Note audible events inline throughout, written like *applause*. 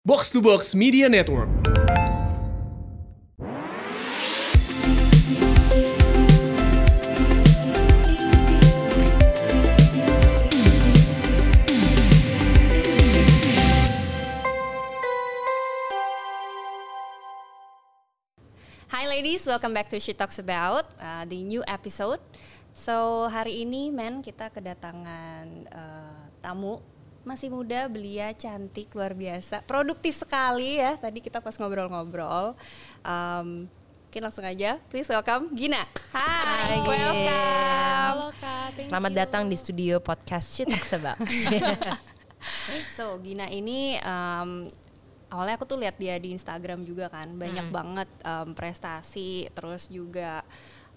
Box to Box Media Network. Hi ladies, welcome back to She Talks About uh, the new episode. So hari ini men kita kedatangan uh, tamu masih muda, belia, cantik, luar biasa, produktif sekali ya. Tadi kita pas ngobrol-ngobrol. Um, mungkin langsung aja, please welcome Gina. Hai, Hai, welcome. Halo Kak, thank Selamat you. datang di studio podcast Talks *laughs* About. So Gina ini um, awalnya aku tuh lihat dia di Instagram juga kan banyak banget um, prestasi terus juga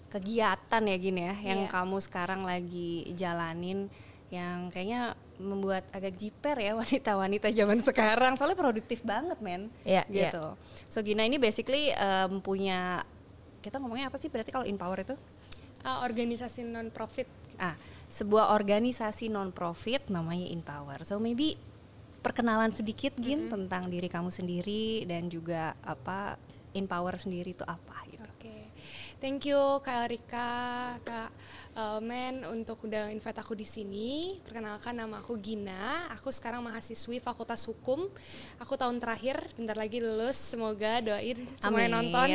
kegiatan ya Gina ya yang Iya. kamu sekarang lagi jalanin yang kayaknya membuat agak jiper ya *laughs* wanita-wanita zaman sekarang soalnya produktif banget men Iya, iya. gitu. So Gina ini basically um, punya kita ngomongnya apa sih berarti kalau empower itu? Ah, organisasi non profit. Ah, sebuah organisasi non profit namanya Empower. So maybe perkenalan sedikit Gin tentang diri kamu sendiri dan juga apa Empower sendiri itu apa gitu. Thank you Kak Rika, Kak uh, Men untuk udah invite aku di sini. Perkenalkan nama aku Gina. Aku sekarang mahasiswi Fakultas Hukum. Aku tahun terakhir, bentar lagi lulus. Semoga doain semuanya Amin. nonton.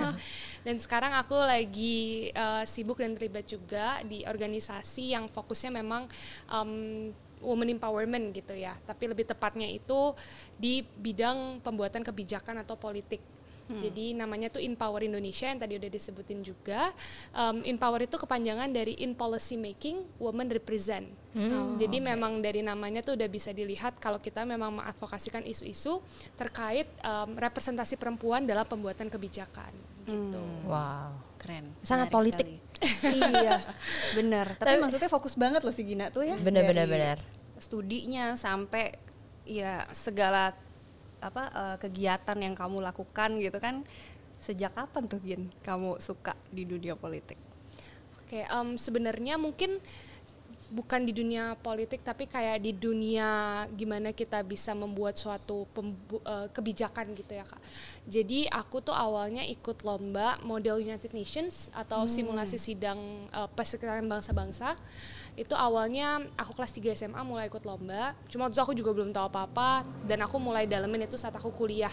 *laughs* dan sekarang aku lagi uh, sibuk dan terlibat juga di organisasi yang fokusnya memang um, women empowerment gitu ya. Tapi lebih tepatnya itu di bidang pembuatan kebijakan atau politik. Jadi namanya tuh Empower Indonesia yang tadi udah disebutin juga. Um, Empower itu kepanjangan dari In Policy Making, Women Represent. Jadi memang dari namanya tuh udah bisa dilihat kalau kita memang mengadvokasikan isu-isu terkait um, representasi perempuan dalam pembuatan kebijakan. Gitu. wow. Keren. Sangat menarik politik. *laughs* iya, bener. Tapi maksudnya fokus banget loh si Gina tuh ya. Dari bener. Studinya sampai ya segala apa eh, kegiatan yang kamu lakukan gitu kan. Sejak kapan tuh Gin kamu suka di dunia politik? Oke, em, sebenarnya mungkin bukan di dunia politik tapi kayak di dunia gimana kita bisa membuat suatu pembu- eh, kebijakan gitu ya kak. Jadi aku tuh awalnya ikut lomba model United Nations atau simulasi sidang eh, perserikatan bangsa-bangsa. Itu awalnya aku kelas 3 SMA mulai ikut lomba. Cuma waktu itu aku juga belum tahu apa-apa dan aku mulai dalemin itu saat aku kuliah.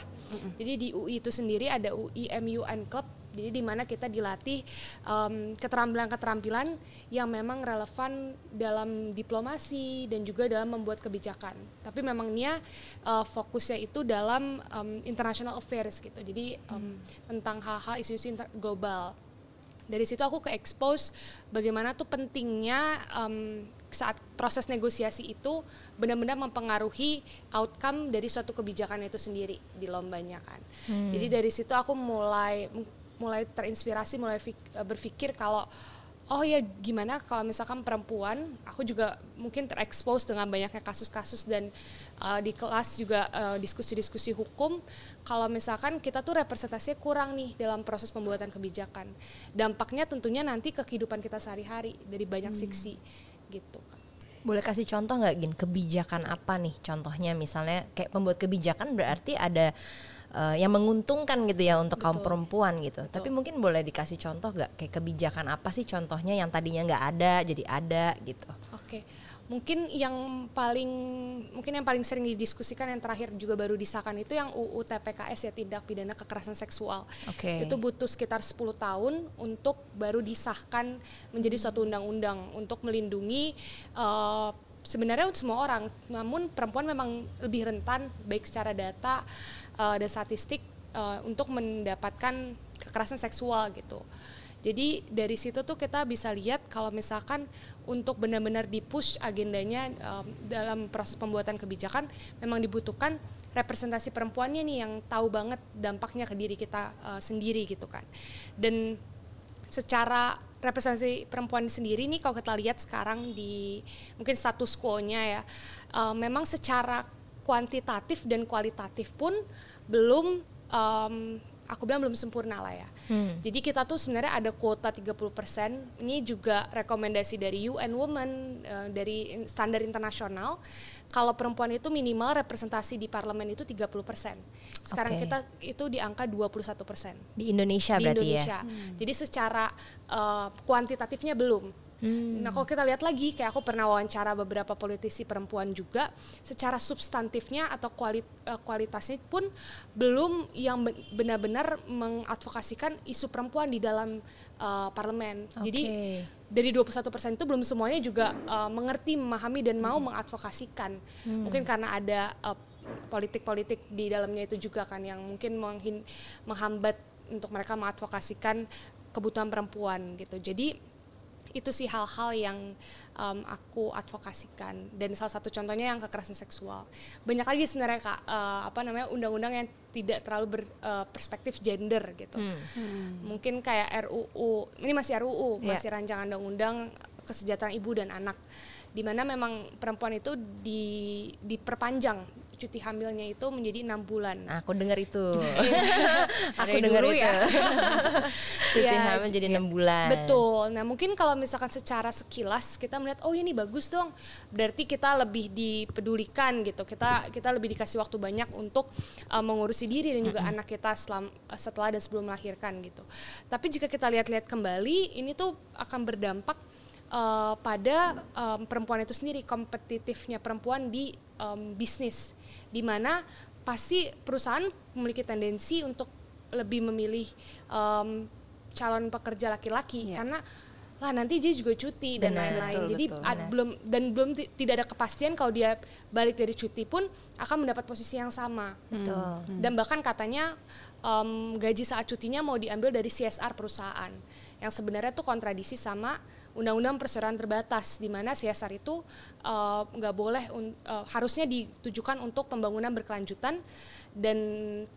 Jadi di UI itu sendiri ada UI MUN Club jadi di mana kita dilatih em, keterampilan-keterampilan yang memang relevan dalam diplomasi dan juga dalam membuat kebijakan. Tapi memang Nia eh, fokusnya itu dalam em, international affairs gitu. Jadi em, tentang hal-hal isu-isu global. Dari situ aku ke expose bagaimana tuh pentingnya em, saat proses negosiasi itu benar-benar mempengaruhi outcome dari suatu kebijakan itu sendiri di lombanya kan. Jadi dari situ aku mulai mulai terinspirasi, mulai berpikir kalau oh ya gimana kalau misalkan perempuan, aku juga mungkin terekspos dengan banyaknya kasus-kasus dan eh, di kelas juga eh, diskusi-diskusi hukum, kalau misalkan kita tuh representasinya kurang nih dalam proses pembuatan kebijakan, dampaknya tentunya nanti ke kehidupan kita sehari-hari dari banyak sisi gitu. kan. Boleh kasih contoh nggak Gin? Kebijakan apa nih? Contohnya misalnya kayak pembuat kebijakan berarti ada eh, yang menguntungkan gitu ya untuk kaum perempuan gitu. Tapi mungkin boleh dikasih contoh nggak? Kayak kebijakan apa sih contohnya yang tadinya nggak ada jadi ada gitu? Oke, mungkin yang paling mungkin yang paling sering didiskusikan yang terakhir juga baru disahkan itu yang UU TPKS ya tindak pidana kekerasan seksual. Oke. Itu butuh sekitar 10 tahun untuk baru disahkan menjadi suatu undang-undang untuk melindungi eh, sebenarnya untuk semua orang, namun perempuan memang lebih rentan baik secara data eh, dan statistik eh, untuk mendapatkan kekerasan seksual gitu. Jadi dari situ tuh kita bisa lihat kalau misalkan untuk benar-benar dipush agendanya em, dalam proses pembuatan kebijakan memang dibutuhkan representasi perempuannya nih yang tahu banget dampaknya ke diri kita eh, sendiri gitu kan. Dan secara representasi perempuan sendiri nih kalau kita lihat sekarang di mungkin status quo-nya ya eh, memang secara kuantitatif dan kualitatif pun belum em, aku bilang belum sempurna lah ya. Hmm. Jadi kita tuh sebenarnya ada kuota 30%. Ini juga rekomendasi dari UN Women eh, dari standar internasional. Kalau perempuan itu minimal representasi di parlemen itu 30%. Sekarang Oke. kita itu di angka 21% Di Indonesia di berarti Indonesia. ya. Jadi secara eh, kuantitatifnya belum. Hmm. Nah kalau kita lihat lagi, kayak aku pernah wawancara beberapa politisi perempuan juga, secara substantifnya atau kualit, eh, kualitasnya pun belum yang be- benar-benar mengadvokasikan isu perempuan di dalam eh, parlemen. Jadi Oke. dari 21% itu belum semuanya juga eh, mengerti, memahami dan mau mengadvokasikan. Mungkin karena ada politik-politik di dalamnya itu juga kan yang mungkin menghambat untuk mereka mengadvokasikan kebutuhan perempuan gitu. Jadi itu sih hal-hal yang um, aku advokasikan. Dan salah satu contohnya yang kekerasan seksual. Banyak lagi sebenarnya kak eh, apa namanya undang-undang yang tidak terlalu berperspektif gender gitu. Mungkin kayak RUU ini masih RUU Iya. masih rancangan undang-undang kesejahteraan ibu dan anak. Di mana memang perempuan itu di diperpanjang cuti hamilnya itu menjadi enam bulan Nah, aku dengar itu. *laughs* aku dengar dulu itu. *laughs* ya. Cuti Iya, hamil jadi enam bulan. Betul. Nah mungkin kalau misalkan secara sekilas kita melihat oh ini bagus dong, berarti kita lebih dipedulikan gitu. Kita kita lebih dikasih waktu banyak untuk uh, mengurusi diri dan juga anak kita selam, setelah dan sebelum melahirkan gitu. Tapi jika kita lihat-lihat kembali, ini tuh akan berdampak uh, pada um, perempuan itu sendiri kompetitifnya perempuan di um, bisnis, di mana pasti perusahaan memiliki tendensi untuk lebih memilih um, calon pekerja laki-laki Iya. karena lah nanti dia juga cuti dan lain-lain. Jadi betul. ad- belum dan belum ti- tidak ada kepastian kalau dia balik dari cuti pun akan mendapat posisi yang sama. Betul. Dan bahkan katanya em, gaji saat cutinya mau diambil dari CSR perusahaan yang sebenarnya tuh kontradiksi sama undang-undang perseroan terbatas di mana CSR itu eh, nggak boleh un- eh, harusnya ditujukan untuk pembangunan berkelanjutan dan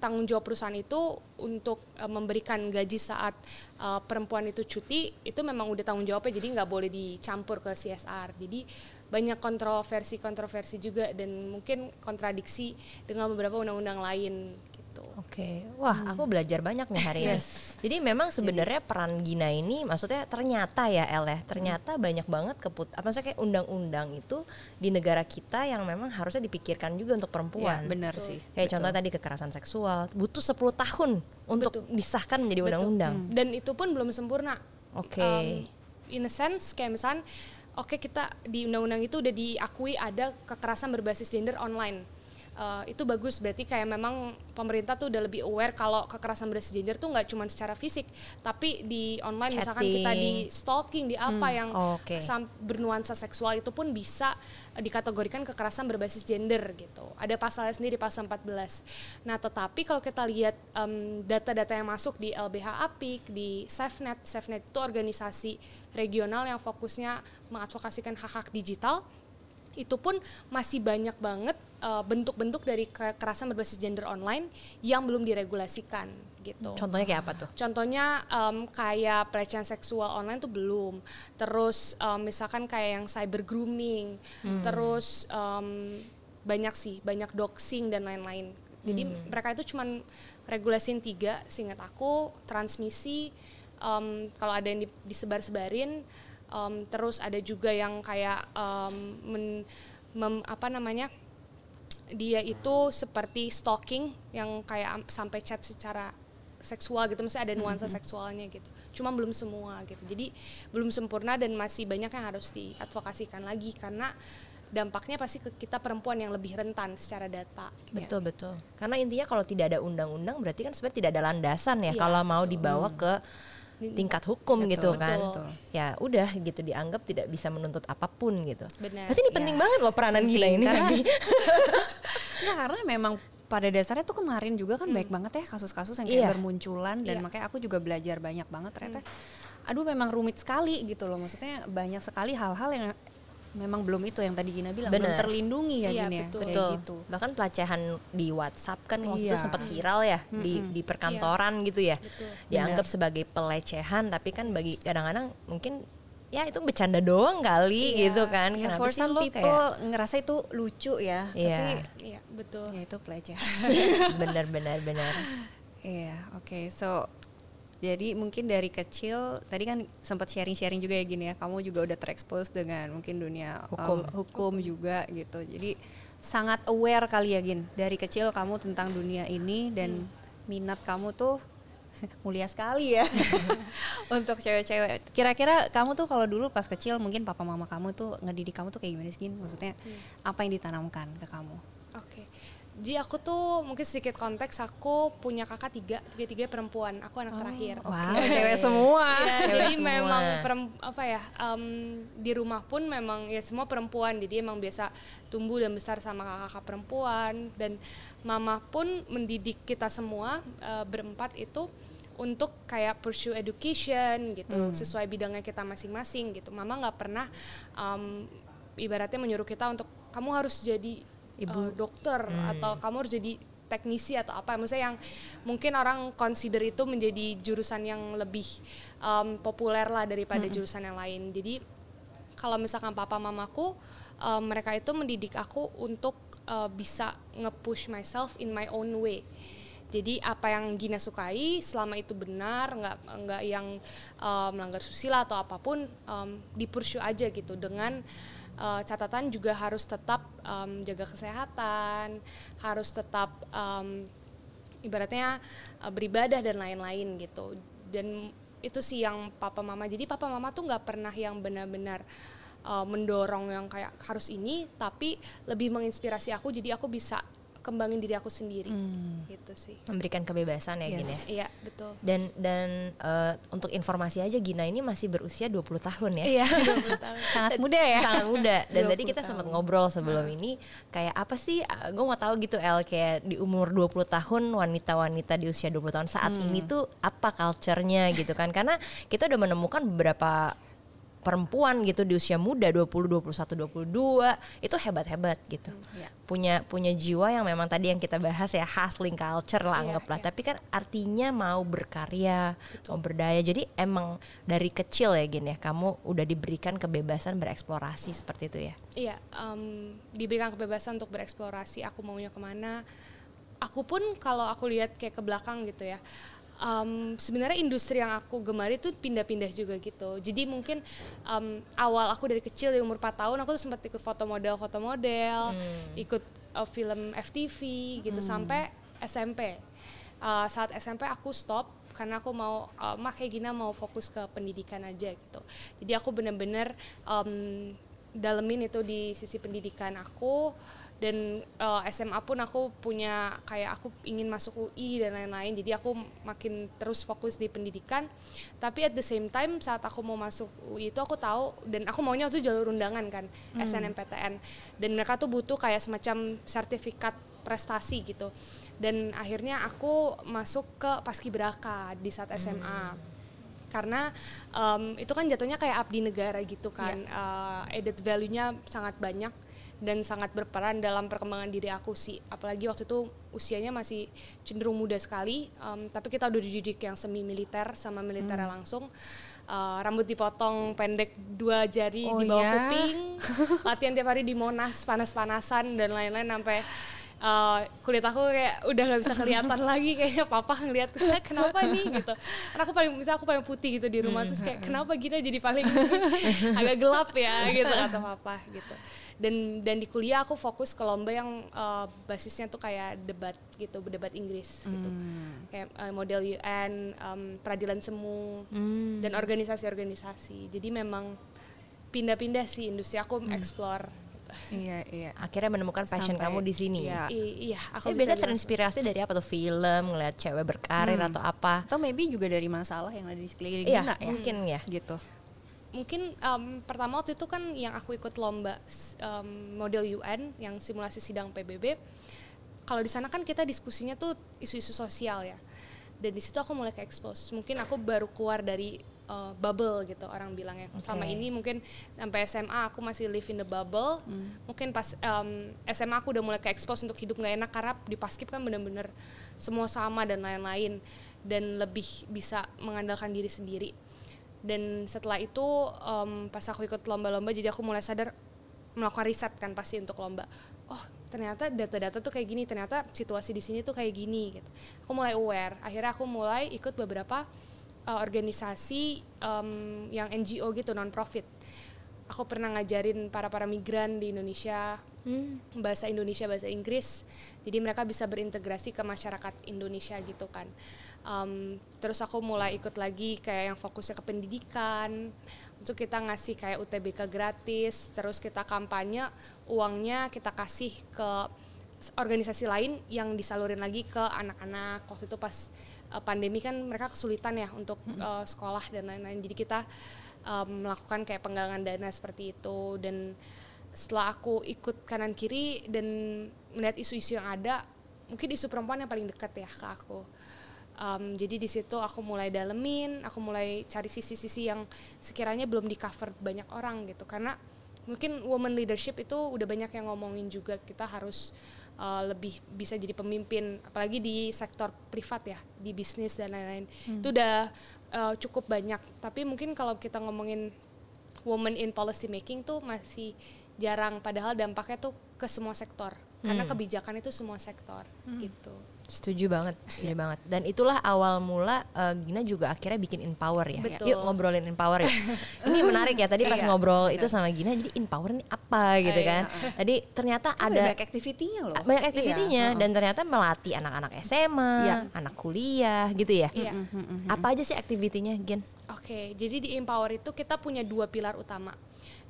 tanggung jawab perusahaan itu untuk eh, memberikan gaji saat eh, perempuan itu cuti itu memang udah tanggung jawabnya jadi nggak boleh dicampur ke CSR jadi banyak kontroversi-kontroversi juga dan mungkin kontradiksi dengan beberapa undang-undang lain gitu. Oke, wah aku belajar banyak nih hari ini. Yes. Jadi memang sebenarnya peran Gina ini, maksudnya ternyata ya El ya, ternyata banyak banget keput, apa maksudnya kayak undang-undang itu di negara kita yang memang harusnya dipikirkan juga untuk Ya, perempuan. benar sih. Kayak contoh tadi kekerasan seksual, butuh 10 tahun untuk Betul. disahkan menjadi Betul. undang-undang. Dan itu pun belum sempurna. Oke. Um, in a sense kayak misalnya oke kita di undang-undang itu udah diakui ada kekerasan berbasis gender online. Uh, itu bagus berarti kayak memang pemerintah tuh udah lebih aware kalau kekerasan berbasis gender tuh nggak cuma secara fisik tapi di online misalkan kita di Chatting. stalking di apa yang Oke. sam- bernuansa seksual itu pun bisa uh, dikategorikan kekerasan berbasis gender gitu. Ada pasalnya sendiri pasal 14. Nah, tetapi kalau kita lihat em, data-data yang masuk di LBH Apik, di SafeNet, SafeNet itu organisasi regional yang fokusnya mengadvokasikan hak-hak digital itu pun masih banyak banget uh, bentuk-bentuk dari kekerasan berbasis gender online yang belum diregulasikan gitu. Contohnya kayak apa tuh? Contohnya em, kayak pelecehan seksual online tuh belum. Terus em, misalkan kayak yang cyber grooming. Terus em, banyak sih, banyak doxing dan lain-lain. Jadi mereka itu cuman regulasiin tiga, seingat aku transmisi. em, kalau ada yang di- disebar-sebarin, em, terus ada juga yang kayak em, men- mem- apa namanya? dia itu seperti stalking yang kayak am- sampai chat secara seksual gitu, mesti ada nuansa seksualnya gitu. Cuma belum semua gitu. Jadi belum sempurna dan masih banyak yang harus diadvokasikan lagi karena dampaknya pasti ke kita perempuan yang lebih rentan secara data. Betul betul. Karena intinya kalau tidak ada undang-undang berarti kan sebenarnya tidak ada landasan ya Iya, kalau mau dibawa ke tingkat hukum Betul, gitu kan. betul. Ya udah gitu dianggap tidak bisa menuntut apa pun gitu. Benar. Berarti ini Ya. penting banget loh peranan gila ini. Karena- tadi. *laughs* Karena memang pada dasarnya tuh kemarin juga kan baik banget ya kasus-kasus yang kayak Iya. bermunculan dan Iya. makanya aku juga belajar banyak banget ternyata aduh memang rumit sekali gitu loh maksudnya banyak sekali hal-hal yang memang belum itu yang tadi Gina bilang belum Benar. terlindungi ya Iya, Gina betul. kayak Betul. gitu. Bahkan pelecehan di WhatsApp kan waktu itu Iya. sempat viral ya di di perkantoran gitu ya. Betul. Dianggap sebagai pelecehan tapi kan bagi kadang-kadang mungkin ya itu bercanda doang kali Iya. gitu kan. Ya, for some lo people kayak ngerasa itu lucu ya, Iya. tapi Iya, betul. ya itu pelecehan. *laughs* benar benar benar. Iya, oke. So jadi mungkin dari kecil tadi kan sempat sharing-sharing juga ya gini ya. Kamu juga udah terekspos dengan mungkin dunia Hukum. um, hukum juga gitu. Jadi sangat aware kali ya Gin dari kecil kamu tentang dunia ini dan minat kamu tuh *laughs* mulia sekali ya *laughs* untuk cewek-cewek. Kira-kira kamu tuh kalau dulu pas kecil mungkin papa mama kamu tuh ngedidik kamu tuh kayak gimana sih Gin? Maksudnya apa yang ditanamkan ke kamu? Jadi aku tuh mungkin sedikit konteks aku punya kakak tiga, tiga tiga perempuan. Aku anak terakhir. Wow, cewek semua. Ya, Cewek jadi semua. memang perem- apa ya em, di rumah pun memang ya semua perempuan jadi emang biasa tumbuh dan besar sama kakak-kakak perempuan dan mama pun mendidik kita semua eh, berempat itu untuk kayak pursue education gitu sesuai bidangnya kita masing-masing gitu mama nggak pernah em, ibaratnya menyuruh kita untuk kamu harus jadi ibu dokter atau kamu harus jadi teknisi atau apa. Maksudnya yang mungkin orang consider itu menjadi jurusan yang lebih um, populer lah daripada jurusan yang lain. Jadi kalau misalkan papa mamaku um, mereka itu mendidik aku untuk uh, bisa nge-push myself in my own way. Jadi apa yang Gina sukai selama itu benar nggak nggak yang um, melanggar susila atau apa pun um, di-pursue aja gitu dengan uh, catatan juga harus tetap um, jaga kesehatan harus tetap um, ibaratnya uh, beribadah dan lain-lain gitu. Dan itu sih yang papa mama jadi papa mama tuh nggak pernah yang benar-benar uh, mendorong yang kayak harus ini tapi lebih menginspirasi aku jadi aku bisa kembangin diri aku sendiri gitu sih Memberikan kebebasan ya Yes. Gin ya. iya betul Dan dan eh, untuk informasi aja Gina ini masih berusia 20 tahun ya. iya *laughs* Sangat muda ya. sangat muda dan 20 tadi kita sempat ngobrol sebelum Nah. ini kayak apa sih gue mau tahu gitu El kayak di umur 20 tahun wanita-wanita di usia 20 tahun saat Hmm. ini tuh apa culture-nya gitu kan karena kita udah menemukan beberapa perempuan gitu di usia muda 20 21 22 itu hebat-hebat gitu. iya. Punya punya jiwa yang memang tadi yang kita bahas ya hustling culture lah Iya, anggaplah. iya. Tapi kan artinya mau berkarya, mau berdaya. Jadi emang dari kecil ya gini ya kamu udah diberikan kebebasan bereksplorasi seperti itu ya. Iya, em, diberikan kebebasan untuk bereksplorasi. Aku maunya ke mana. Aku pun kalau aku lihat kayak ke belakang gitu ya. Em, sebenarnya industri yang aku gemari itu pindah-pindah juga gitu. Jadi mungkin em, awal aku dari kecil di umur 4 tahun aku tuh sempat ikut foto model, foto model, ikut eh, film FTV gitu sampai SMP. Eh, saat SMP aku stop karena aku mau uh, mak kayak gini mau fokus ke pendidikan aja gitu. Jadi aku bener-bener em, dalemin itu di sisi pendidikan aku dan uh, SMA pun aku punya kayak aku ingin masuk UI dan lain-lain. Jadi aku makin terus fokus di pendidikan. Tapi at the same time saat aku mau masuk UI itu aku tahu dan aku maunya itu jalur undangan kan SNMPTN dan mereka tuh butuh kayak semacam sertifikat prestasi gitu. Dan akhirnya aku masuk ke paskibraka di saat SMA karena em, itu kan jatuhnya kayak abdi negara gitu kan. Eh, added value-nya sangat banyak dan sangat berperan dalam perkembangan diri aku sih. Apalagi waktu itu usianya masih cenderung muda sekali em, tapi kita udah dididik yang semi militer sama militernya langsung. Eh, rambut dipotong pendek dua jari Oh di bawah ya? kuping *laughs* latihan tiap hari di monas panas-panasan dan lain-lain sampai uh, kulit aku kayak udah nggak bisa kelihatan *laughs* lagi kayaknya papa ngeliat "Eh, kenapa nih? gitu. Karena aku paling misalnya aku paling putih gitu di rumah terus kayak kenapa Gina jadi paling *laughs* agak gelap ya? gitu kata papa gitu dan dan di kuliah aku fokus ke lomba yang uh, basisnya tuh kayak debat gitu debat Inggris gitu kayak uh, model UN um, peradilan semu dan organisasi-organisasi jadi memang pindah-pindah sih industri aku explore gitu. Iya, iya. Akhirnya menemukan passion Sampai- kamu di sini. iya. I- iya aku bisa biasanya terinspirasi dari apa tuh film, ngeliat cewek berkarir atau apa? Atau maybe juga dari masalah yang ada di sekeliling Iya, ya. mungkin ya. Gitu. Mungkin em, pertama waktu itu kan yang aku ikut lomba em, model UN yang simulasi sidang PBB kalau di sana kan kita diskusinya tuh isu-isu sosial ya. Dan di situ aku mulai ke expose mungkin aku baru keluar dari eh, bubble gitu orang bilangnya Oke. selama ini mungkin sampai SMA aku masih live in the bubble. Mungkin pas em, SMA aku udah mulai ke expose untuk hidup nggak enak karena di paskib kan bener-bener semua sama dan lain-lain. Dan lebih bisa mengandalkan diri sendiri dan setelah itu em, pas aku ikut lomba-lomba jadi aku mulai sadar melakukan riset kan pasti untuk lomba. Oh ternyata data-data tuh kayak gini ternyata situasi di sini tuh kayak gini gitu. Aku mulai aware. Akhirnya aku mulai ikut beberapa uh, organisasi um, yang NGO gitu non profit aku pernah ngajarin para para migran di Indonesia hmm. bahasa Indonesia bahasa Inggris. Jadi mereka bisa berintegrasi ke masyarakat Indonesia gitu kan um, terus aku mulai ikut lagi kayak yang fokusnya ke pendidikan. Untuk kita ngasih kayak UTBK gratis terus kita kampanye uangnya kita kasih ke organisasi lain yang disalurin lagi ke anak-anak. Waktu itu pas uh, pandemi kan mereka kesulitan ya untuk uh, sekolah dan lain-lain. Jadi kita um, melakukan kayak penggalangan dana seperti itu. Dan setelah aku ikut kanan kiri dan melihat isu-isu yang ada mungkin isu perempuan yang paling dekat ya ke aku Um, jadi di situ aku mulai dalemin, aku mulai cari sisi-sisi yang sekiranya belum di cover banyak orang gitu. Karena mungkin woman leadership itu udah banyak yang ngomongin juga kita harus uh, lebih bisa jadi pemimpin, apalagi di sektor privat ya, di bisnis dan lain-lain. Hmm. Itu udah uh, cukup banyak. Tapi mungkin kalau kita ngomongin woman in policy making tuh masih jarang. Padahal dampaknya tuh ke semua sektor. Karena hmm. kebijakan itu semua sektor hmm. gitu. Setuju banget, setuju yeah. banget. Dan itulah awal mula uh, Gina juga akhirnya bikin empower ya. Betul. Yuk ngobrolin empower ya. *laughs* ini menarik ya tadi pas iya, ngobrol itu sama Gina jadi empower ini apa gitu iya, kan. Tadi ternyata kan ada banyak aktivitinya loh. Banyak aktivitinya iya. dan ternyata melatih anak-anak SMA, iya. anak kuliah gitu ya. Iya. Apa aja sih aktivitinya, Gin? Oke, okay, jadi di empower itu kita punya dua pilar utama.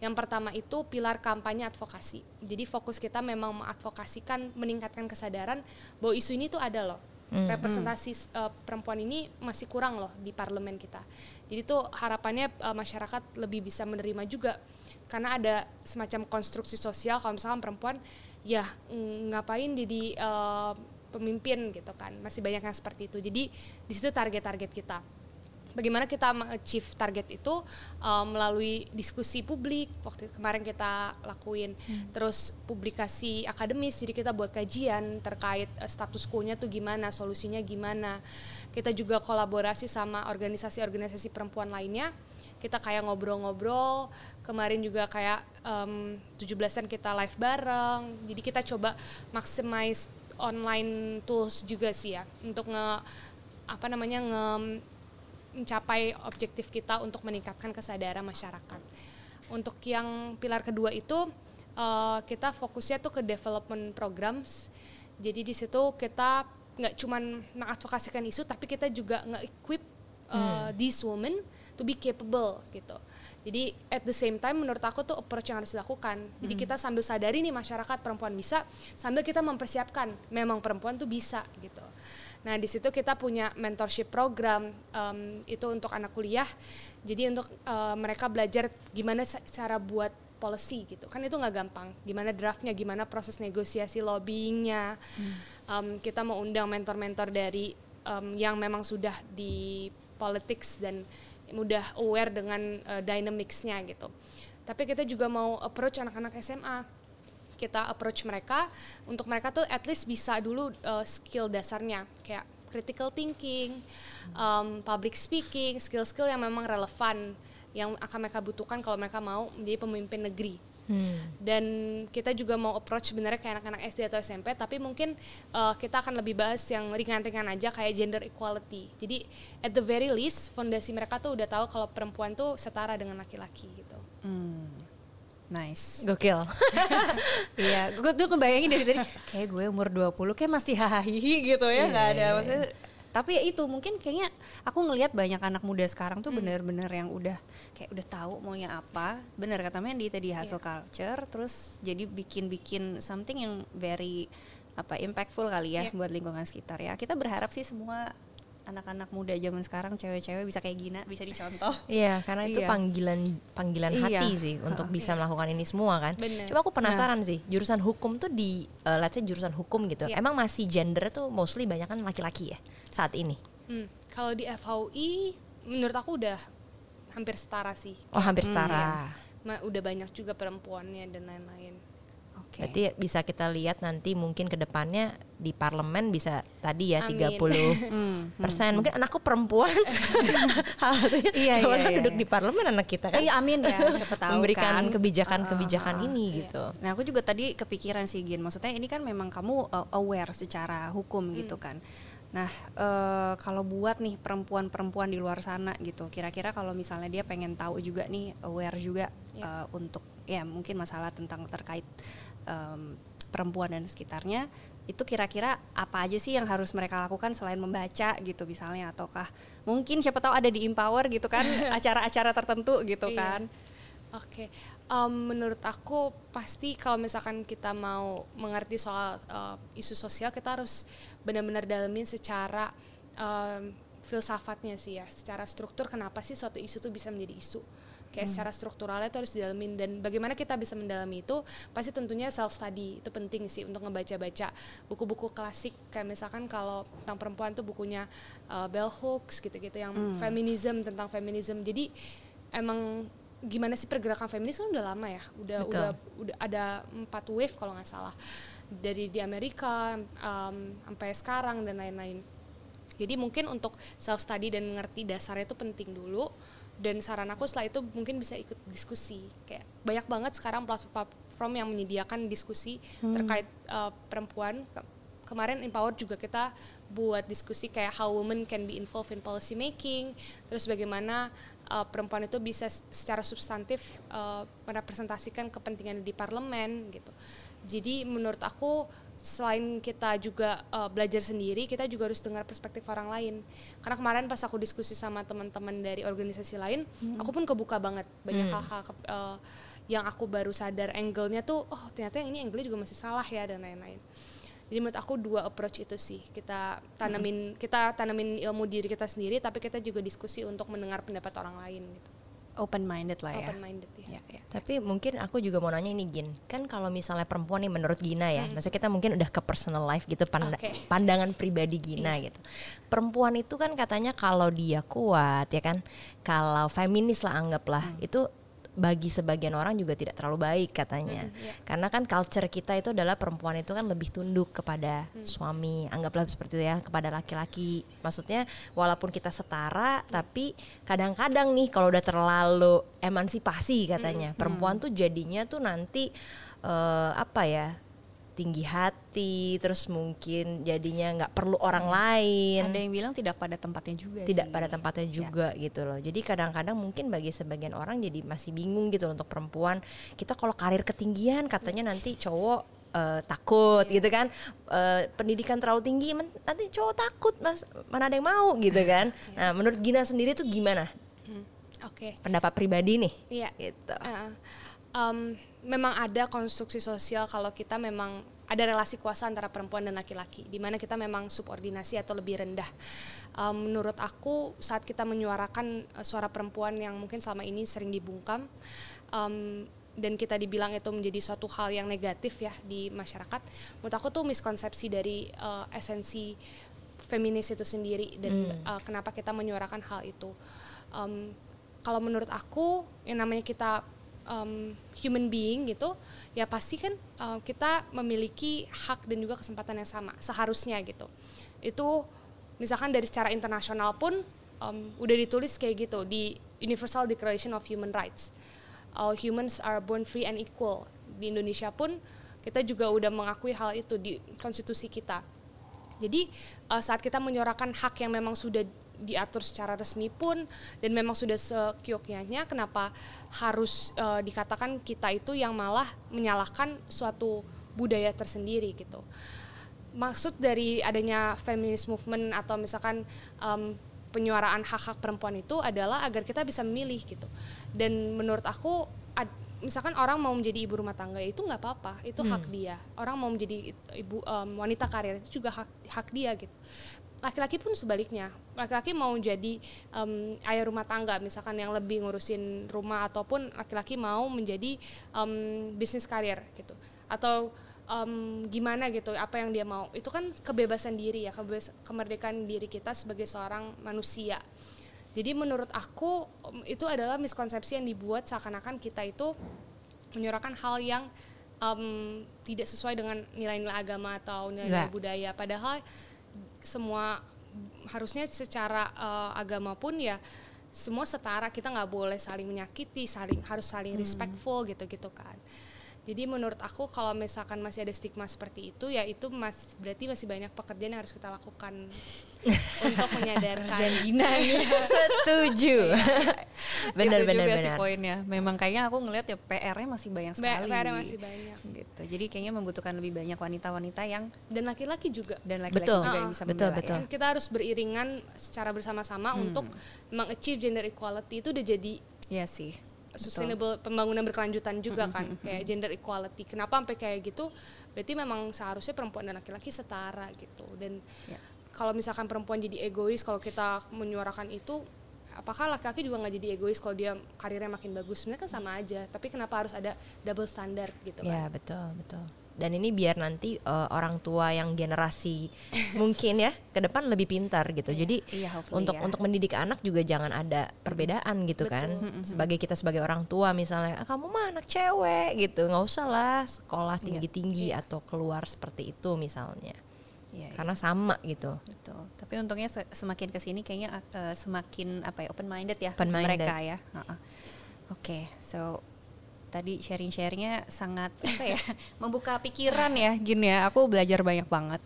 Yang pertama itu pilar kampanye advokasi. Jadi fokus kita memang mengadvokasikan, meningkatkan kesadaran bahwa isu ini tuh ada loh. Hmm. Representasi uh, perempuan ini masih kurang loh di parlemen kita. Jadi tuh harapannya uh, masyarakat lebih bisa menerima juga karena ada semacam konstruksi sosial kalau misalkan perempuan ya ngapain jadi uh, pemimpin gitu kan. Masih banyak yang seperti itu. Jadi di situ target-target kita bagaimana kita achieve target itu um, melalui diskusi publik waktu kemarin kita lakuin. Hmm. terus publikasi akademis jadi kita buat kajian terkait uh, status quo-nya tuh gimana solusinya gimana. Kita juga kolaborasi sama organisasi-organisasi perempuan lainnya. Kita kayak ngobrol-ngobrol. Kemarin juga kayak um, 17-an kita live bareng. Jadi kita coba maximize online tools juga sih ya untuk nge apa namanya nge mencapai objektif kita untuk meningkatkan kesadaran masyarakat. Untuk yang pilar kedua itu uh, kita fokusnya tuh ke development programs. Jadi di situ kita nggak cuma mengadvokasikan isu, tapi kita juga nge-equip uh, hmm. these women to be capable gitu. Jadi at the same time menurut aku tuh approach yang harus dilakukan. Jadi hmm. kita sambil sadari nih masyarakat perempuan bisa, sambil kita mempersiapkan memang perempuan tuh bisa gitu. Nah di situ kita punya mentorship program um, itu untuk anak kuliah. Jadi untuk uh, mereka belajar gimana cara buat policy gitu. Kan itu nggak gampang. Gimana draftnya gimana proses negosiasi lobbyingnya. Hmm. um, kita mau undang mentor-mentor dari um, yang memang sudah di politics dan mudah aware dengan uh, dynamicsnya gitu. Tapi kita juga mau approach anak-anak SMA kita approach mereka untuk mereka tuh at least bisa dulu uh, skill dasarnya kayak critical thinking, um, public speaking, skill-skill yang memang relevan yang akan mereka butuhkan kalau mereka mau menjadi pemimpin negeri. Hmm. Dan kita juga mau approach sebenarnya kayak anak-anak SD atau SMP, tapi mungkin uh, kita akan lebih bahas yang ringan-ringan aja kayak gender equality. Jadi at the very least fondasi mereka tuh udah tahu kalau perempuan tuh setara dengan laki-laki gitu. Hmm. Nice. Gokil. *laughs* Iya, gue tuh kebayangin dari tadi kayak gue umur 20 kayak masih hahihi gitu ya, nggak ada iya. maksudnya tapi ya itu mungkin kayaknya aku ngelihat banyak anak muda sekarang tuh hmm. bener-bener yang udah kayak udah tahu maunya apa bener kata Mandy tadi hustle yeah. culture terus jadi bikin-bikin something yang very apa impactful kali ya yeah. buat lingkungan sekitar ya kita berharap sih semua anak-anak muda zaman sekarang cewek-cewek bisa kayak Gina bisa dicontoh. *laughs* Iya, karena itu iya. panggilan panggilan iya. hati sih untuk bisa iya. melakukan ini semua kan. Bener. Coba aku penasaran nah. sih, jurusan hukum tuh di uh, let's say jurusan hukum gitu. Iya. Emang masih gender tuh mostly banyak kan laki-laki ya saat ini? Hmm. Kalau di FHUI menurut aku udah hampir setara sih. Oh, hampir setara. Hmm, ya. Udah banyak juga perempuannya dan lain-lain. Okay. Berarti bisa kita lihat nanti mungkin ke depannya di parlemen bisa tadi ya Amin. 30 *laughs* persen. Mungkin anakku perempuan. *laughs* Satunya Iya, iya, tahu iya, duduk iya. di parlemen anak kita kan. Iya, amin ya, *laughs* siapa tahu memberikan kan. kebijakan-kebijakan Ah, ah, ini ah, gitu. Nah, aku juga tadi kepikiran sih Gin. Maksudnya ini kan memang kamu uh, aware secara hukum gitu kan. Nah, eh, kalau buat nih perempuan-perempuan di luar sana gitu, kira-kira kalau misalnya dia pengen tahu juga nih, aware juga eh, untuk ya mungkin masalah tentang terkait em, perempuan dan sekitarnya, itu kira-kira apa aja sih yang harus mereka lakukan selain membaca gitu misalnya, ataukah mungkin siapa tahu ada di Empower gitu kan, *laughs* acara-acara tertentu gitu Iya. kan? Oke, Em, menurut aku pasti kalau misalkan kita mau mengerti soal eh, isu sosial kita harus benar-benar dalemin secara em, filsafatnya sih ya, secara struktur kenapa sih suatu isu itu bisa menjadi isu. Kayak secara strukturalnya itu harus didalamin. Dan bagaimana kita bisa mendalami itu pasti tentunya self study itu penting sih untuk ngebaca-baca buku-buku klasik. Kayak misalkan kalau tentang perempuan tuh bukunya eh, Bell Hooks gitu-gitu yang feminism tentang feminism. Jadi emang gimana sih pergerakan feminis kan udah lama ya? Udah Betul. udah udah ada empat wave kalau nggak salah. Dari di Amerika um, sampai sekarang dan lain-lain. Jadi mungkin untuk self study dan mengerti dasarnya itu penting dulu dan saran aku setelah itu mungkin bisa ikut diskusi. Kayak banyak banget sekarang platform yang menyediakan diskusi terkait uh, perempuan. Ke- kemarin Empower juga kita buat diskusi kayak how women can be involved in policy making. Terus bagaimana uh, perempuan itu bisa secara substantif uh, merepresentasikan kepentingan di parlemen gitu jadi menurut aku selain kita juga uh, belajar sendiri kita juga harus dengar perspektif orang lain. Karena kemarin pas aku diskusi sama teman-teman dari organisasi lain aku pun kebuka banget. Banyak hal-hal ke- uh, yang aku baru sadar angle-nya tuh oh ternyata yang ini angle-nya juga masih salah ya dan lain-lain. Jadi menurut aku dua approach itu sih. Kita tanamin kita tanamin ilmu diri kita sendiri tapi kita juga diskusi untuk mendengar pendapat orang lain gitu Open minded lah ya. open minded ya, Ya, ya. Tapi mungkin aku juga mau nanya ini Gin, kan kalau misalnya perempuan nih menurut Gina ya, maksudnya kita mungkin udah ke personal life gitu, panda- Oke. pandangan pribadi Gina gitu. Perempuan itu kan katanya kalau dia kuat ya kan, kalau feminis lah anggaplah itu bagi sebagian orang juga tidak terlalu baik katanya. Karena kan culture kita itu adalah perempuan itu kan lebih tunduk kepada suami, anggaplah seperti itu ya, kepada laki-laki. Maksudnya walaupun kita setara tapi kadang-kadang nih kalau udah terlalu emansipasi katanya, perempuan tuh jadinya tuh nanti eh, apa ya? Tinggi hati, terus mungkin jadinya nggak perlu orang lain Ada yang bilang tidak pada tempatnya juga tidak sih. pada tempatnya juga gitu loh. Jadi kadang-kadang mungkin bagi sebagian orang jadi masih bingung gitu loh untuk perempuan. Kita kalau karir ketinggian katanya nanti cowok eh, takut gitu kan. Eh, pendidikan terlalu tinggi men- nanti cowok takut Mas. Mana ada yang mau gitu *laughs* kan. Nah, menurut Gina sendiri tuh gimana? Hmm, oke Pendapat pribadi nih. Iya. Gitu. Uh, um, memang ada konstruksi sosial kalau kita memang ada relasi kuasa antara perempuan dan laki-laki, di mana kita memang subordinasi atau lebih rendah. Um, menurut aku saat kita menyuarakan uh, suara perempuan yang mungkin selama ini sering dibungkam um, dan kita dibilang itu menjadi suatu hal yang negatif ya di masyarakat, menurut aku tuh miskonsepsi dari uh, esensi feminis itu sendiri dan uh, kenapa kita menyuarakan hal itu. Um, kalau menurut aku yang namanya kita um, human being gitu ya pasti kan uh, kita memiliki hak dan juga kesempatan yang sama seharusnya gitu. Itu misalkan dari secara internasional pun um, udah ditulis kayak gitu di Universal Declaration of Human Rights. All humans are born free and equal. Di Indonesia pun kita juga udah mengakui hal itu di konstitusi kita. Jadi uh, saat kita menyuarakan hak yang memang sudah diatur secara resmi pun dan memang sudah sekioknya kenapa harus uh, dikatakan kita itu yang malah menyalahkan suatu budaya tersendiri gitu. Maksud dari adanya feminist movement atau misalkan um, penyuaraan hak-hak perempuan itu adalah agar kita bisa memilih gitu. Dan menurut aku ad- misalkan orang mau menjadi ibu rumah tangga itu nggak apa-apa itu hak dia orang mau menjadi ibu um, wanita karir itu juga hak hak dia gitu laki-laki pun sebaliknya. Laki-laki mau jadi um, ayah rumah tangga misalkan yang lebih ngurusin rumah ataupun laki-laki mau menjadi um, bisnis karir gitu. Atau um, gimana gitu apa yang dia mau. Itu kan kebebasan diri ya kebebas, kemerdekaan diri kita sebagai seorang manusia. Jadi menurut aku itu adalah miskonsepsi yang dibuat seakan-akan kita itu menyuarakan hal yang um, tidak sesuai dengan nilai-nilai agama atau nilai-nilai Ya. budaya. Padahal semua harusnya secara uh, agama pun ya semua setara kita nggak boleh saling menyakiti saling harus saling respectful gitu gitu kan jadi menurut aku kalau misalkan masih ada stigma seperti itu ya itu mas berarti masih banyak pekerjaan yang harus kita lakukan *laughs* untuk menyadarkan Gina nih. *laughs* Setuju. *laughs* benar Itu benar juga sih benar. poinnya. Memang kayaknya aku ngelihat ya PR-nya masih banyak sekali. PR masih banyak Gitu. Jadi kayaknya membutuhkan lebih banyak wanita-wanita yang dan laki-laki juga dan laki-laki Betul. juga yang Ah, bisa betul, membela betul. ya. kita harus beriringan secara bersama-sama untuk mengachieve gender equality itu udah jadi Iya sih. Sustainable pembangunan berkelanjutan juga kan kayak gender equality. Kenapa sampai kayak gitu? Berarti memang seharusnya perempuan dan laki-laki setara gitu. Dan Ya. kalau misalkan perempuan jadi egois kalau kita menyuarakan itu apakah laki-laki juga nggak jadi egois kalau dia karirnya makin bagus? Sebenarnya kan sama aja tapi kenapa harus ada double standard gitu Ya kan? betul betul. Dan ini biar nanti eh, orang tua yang generasi *laughs* mungkin ya ke depan lebih pintar gitu. Jadi Iya, hopefully untuk ya. untuk mendidik anak juga jangan ada perbedaan gitu kan. Sebagai kita sebagai orang tua misalnya, "Ah, kamu mah anak cewek gitu, nggak usah lah sekolah tinggi tinggi atau keluar seperti itu misalnya. Iya, iya. Karena sama gitu. Betul. Tapi untungnya se- semakin ke sini kayaknya uh, semakin apa ya open minded ya Open-minded. mereka ya. Oke, so tadi sharing-sharingnya sangat apa ya *laughs* membuka pikiran ya Gin ya. Aku belajar banyak banget.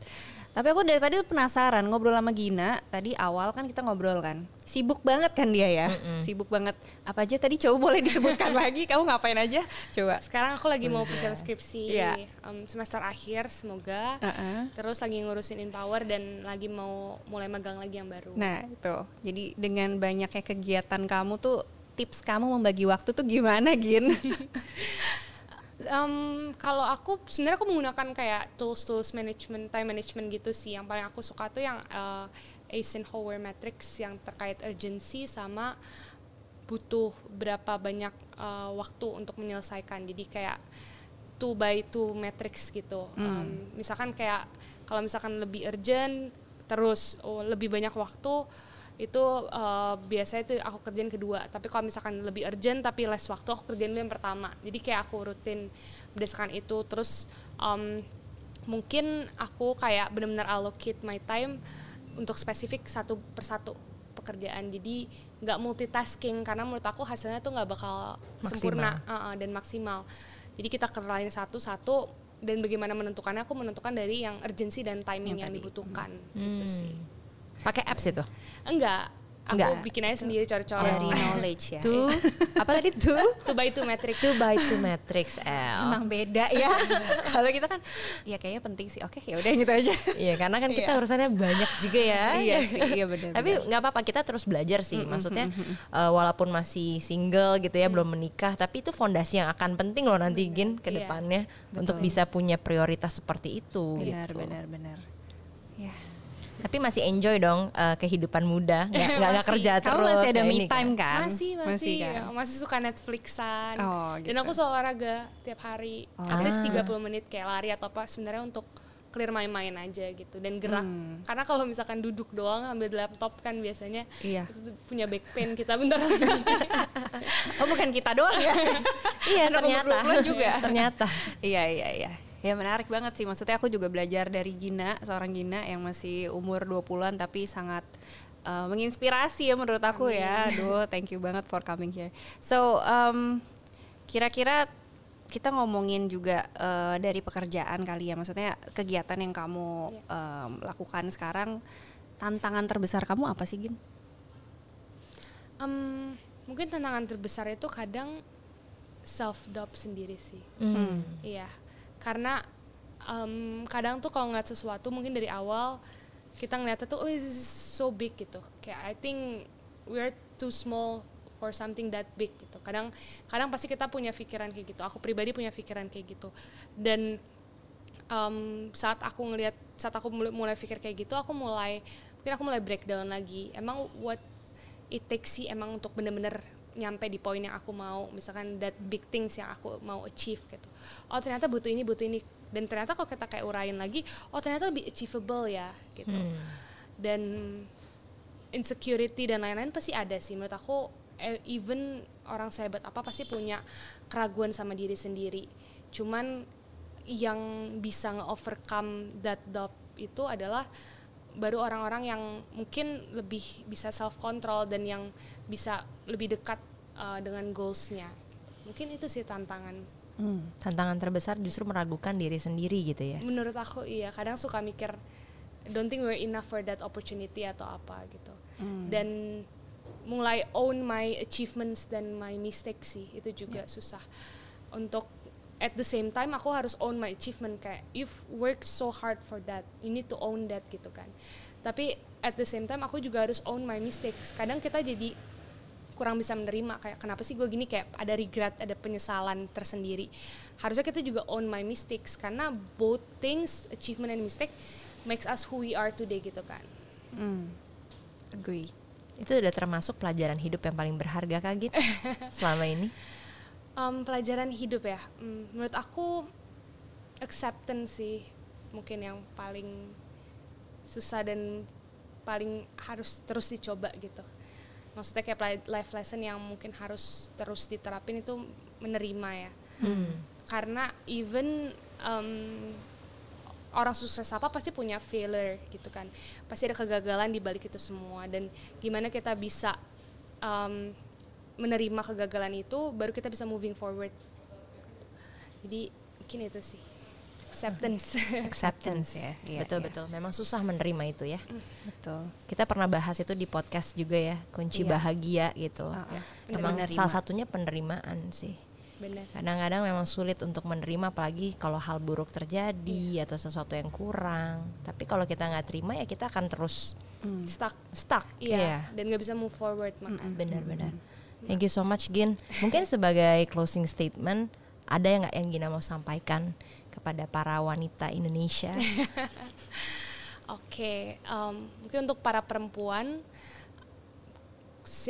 Tapi aku dari tadi penasaran ngobrol sama Gina. Tadi awal kan kita ngobrol kan. Sibuk banget kan dia ya. Sibuk banget. Apa aja tadi coba boleh disebutkan *laughs* lagi? Kamu ngapain aja? Coba. sekarang aku lagi mau persiapan skripsi Iya. um, semester akhir semoga Uh-uh. terus lagi ngurusin Empower dan lagi mau mulai magang lagi yang baru Nah itu, jadi dengan banyaknya kegiatan kamu tuh tips kamu membagi waktu tuh gimana Gin? *laughs* Em, kalau aku sebenarnya aku menggunakan kayak tools tools management time management gitu sih. Yang paling aku suka tuh yang uh, Eisenhower matrix yang terkait urgency sama butuh berapa banyak uh, waktu untuk menyelesaikan. Jadi kayak two by two matrix gitu. Em, misalkan kayak kalau misalkan lebih urgent terus oh, lebih banyak waktu itu uh, biasanya itu aku kerjain kedua. Tapi kalau misalkan lebih urgent tapi less waktu aku kerjain dulu yang pertama. Jadi kayak aku rutin berdasarkan itu. Terus um, mungkin aku kayak benar-benar allocate my time untuk spesifik satu persatu pekerjaan. Jadi nggak multitasking karena menurut aku hasilnya tuh nggak bakal sempurna. Uh, uh, dan maksimal. Jadi kita kerjain satu-satu dan bagaimana menentukannya aku menentukan dari yang urgency dan timing yang, dibutuhkan. Gitu sih Pakai apps itu. Enggak, aku Enggak. bikin aja sendiri cor-coran. Dari knowledge ya. Two *laughs* apa tadi two? Two by two metric. Two by two matrix L. Emang beda ya. *laughs* Kalau kita kan, ya kayaknya penting sih. Oke, ya udah gitu aja. Iya karena kan kita Iya. urusannya banyak juga ya. *laughs* Iya sih, iya benar. Tapi nggak apa-apa kita terus belajar sih. Maksudnya eh, walaupun masih single gitu ya, belum menikah, tapi itu fondasi yang akan penting loh nanti Gin ke Iya. depannya untuk Betul. bisa punya prioritas seperti itu. benar, gitu. benar, benar. Ya. Tapi masih enjoy dong eh, kehidupan muda, *laughs* nggak nggak- Masih. kerja Kamu terus. masih ada me ini kan. time kan? Masih, masih, kan? ya, masih suka Netflixan. Oh, Dan gitu. aku selalu olahraga tiap hari. Oh. At least Ah. 30 menit kayak lari atau apa sebenarnya untuk clear main-main aja gitu dan gerak. Hmm. Karena kalau misalkan duduk doang ambil laptop kan biasanya Iya. itu punya back pain kita bentar lagi. *laughs* Oh, bukan kita doang ya. Iya ternyata 20 juga. ternyata. Iya iya iya. Ya menarik banget sih. Maksudnya aku juga belajar dari Gina, seorang Gina yang masih umur 20-an tapi sangat uh, menginspirasi ya menurut aku ya. Aduh, thank you banget for coming here. So, um, kira-kira kita ngomongin juga uh, dari pekerjaan kali ya. Maksudnya kegiatan yang kamu um, lakukan sekarang tantangan terbesar kamu apa sih, Gin? Em, mungkin tantangan terbesar itu kadang self doubt sendiri sih. Hmm. Iya, karena em, kadang tuh kalau ngeliat sesuatu mungkin dari awal kita ngeliatnya tuh oh this is so big gitu. Kayak I think we're too small for something that big gitu. Kadang kadang pasti kita punya pikiran kayak gitu. Aku pribadi punya pikiran kayak gitu. Dan em, saat aku ngelihat saat aku mulai, mulai pikir kayak gitu, aku mulai mungkin aku mulai breakdown lagi. Emang what it takes sih emang untuk bener-bener nyampe di poin yang aku mau misalkan that big things yang aku mau achieve gitu. Oh ternyata butuh ini butuh ini. Dan ternyata kalau kita kayak urain lagi oh ternyata lebih achievable ya gitu. Dan insecurity dan lain-lain pasti ada sih. Menurut aku eh, even orang sehebat apa pasti punya keraguan sama diri sendiri. Cuman yang bisa nge-overcome that doubt itu adalah baru orang-orang yang mungkin lebih bisa self control dan yang bisa lebih dekat uh, dengan goalsnya. Mungkin itu sih tantangan. Hmm. Tantangan terbesar justru meragukan diri sendiri gitu ya. menurut aku iya kadang suka mikir don't think we're enough for that opportunity atau apa gitu. Dan mulai own my achievements dan my mistakes sih itu juga susah. Untuk at the same time aku harus own my achievement kayak you've worked so hard for that you need to own that gitu kan tapi at the same time aku juga harus own my mistakes kadang kita jadi kurang bisa menerima kayak kenapa sih gue gini kayak ada regret ada penyesalan tersendiri harusnya kita juga own my mistakes karena both things achievement and mistake makes us who we are today gitu kan Hmm. Agree. Itu udah termasuk pelajaran hidup yang paling berharga Kak Git *laughs* selama ini. Um, pelajaran hidup ya. Hmm, menurut aku acceptance sih mungkin yang paling susah dan paling harus terus dicoba gitu. Maksudnya kayak life lesson yang mungkin harus terus diterapin itu menerima ya. Karena even um, orang sukses apa pasti punya failure gitu kan. Pasti ada kegagalan di balik itu semua. Dan gimana kita bisa um, menerima kegagalan itu baru kita bisa moving forward jadi mungkin itu sih acceptance *laughs* Acceptance ya, iya, betul iya. betul. Memang susah menerima itu ya. Betul. Kita pernah bahas itu di podcast juga ya, kunci Iya. bahagia gitu. Ah, ah. Emang Menerima. salah satunya penerimaan sih. benar Kadang-kadang memang sulit untuk menerima apalagi kalau hal buruk terjadi atau sesuatu yang kurang. Tapi kalau kita nggak terima ya kita akan terus stuck stuck. iya dan nggak bisa move forward makanya Benar-benar. Thank you so much Gin. Mungkin sebagai closing statement ada yang nggak yang Gina mau sampaikan kepada para wanita Indonesia? *laughs* Oke, em, mungkin untuk para perempuan,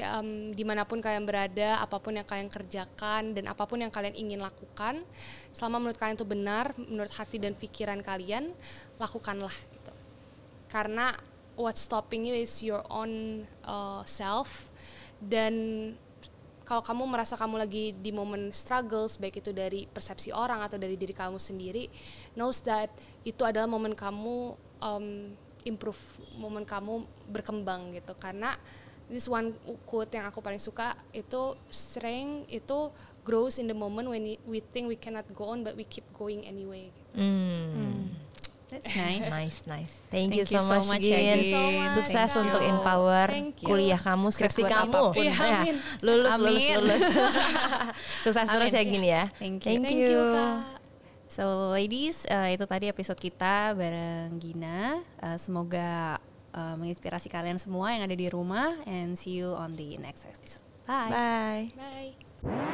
em, di mana pun kalian berada, apa pun yang kalian kerjakan dan apa pun yang kalian ingin lakukan, selama menurut kalian itu benar, menurut hati dan pikiran kalian, lakukanlah gitu. Karena what's stopping you is your own uh, self dan kalau kamu merasa kamu lagi di momen struggles baik itu dari persepsi orang atau dari diri kamu sendiri knows that itu adalah momen kamu um, improve momen kamu berkembang gitu karena this one quote yang aku paling suka itu strength itu grows in the moment when we think we cannot go on but we keep going anyway gitu. Hmm. That's nice. Nice, nice. Thank, Thank you so you so much, much, Gin. ya, Gin. So much. Sukses Thank untuk you. empower Thank you. kuliah kamu, Sukses skripsi kamu. apa pun. Iya, Ya, amin. lulus, lulus, Amin. lulus. *laughs* Sukses terus Amin. ya Gin ya. Thank you. Thank Thank you. you, Kak. So ladies, uh, itu tadi episode kita bareng Gina. Uh, semoga uh, menginspirasi kalian semua yang ada di rumah and see you on the next episode. Bye. Bye. Bye.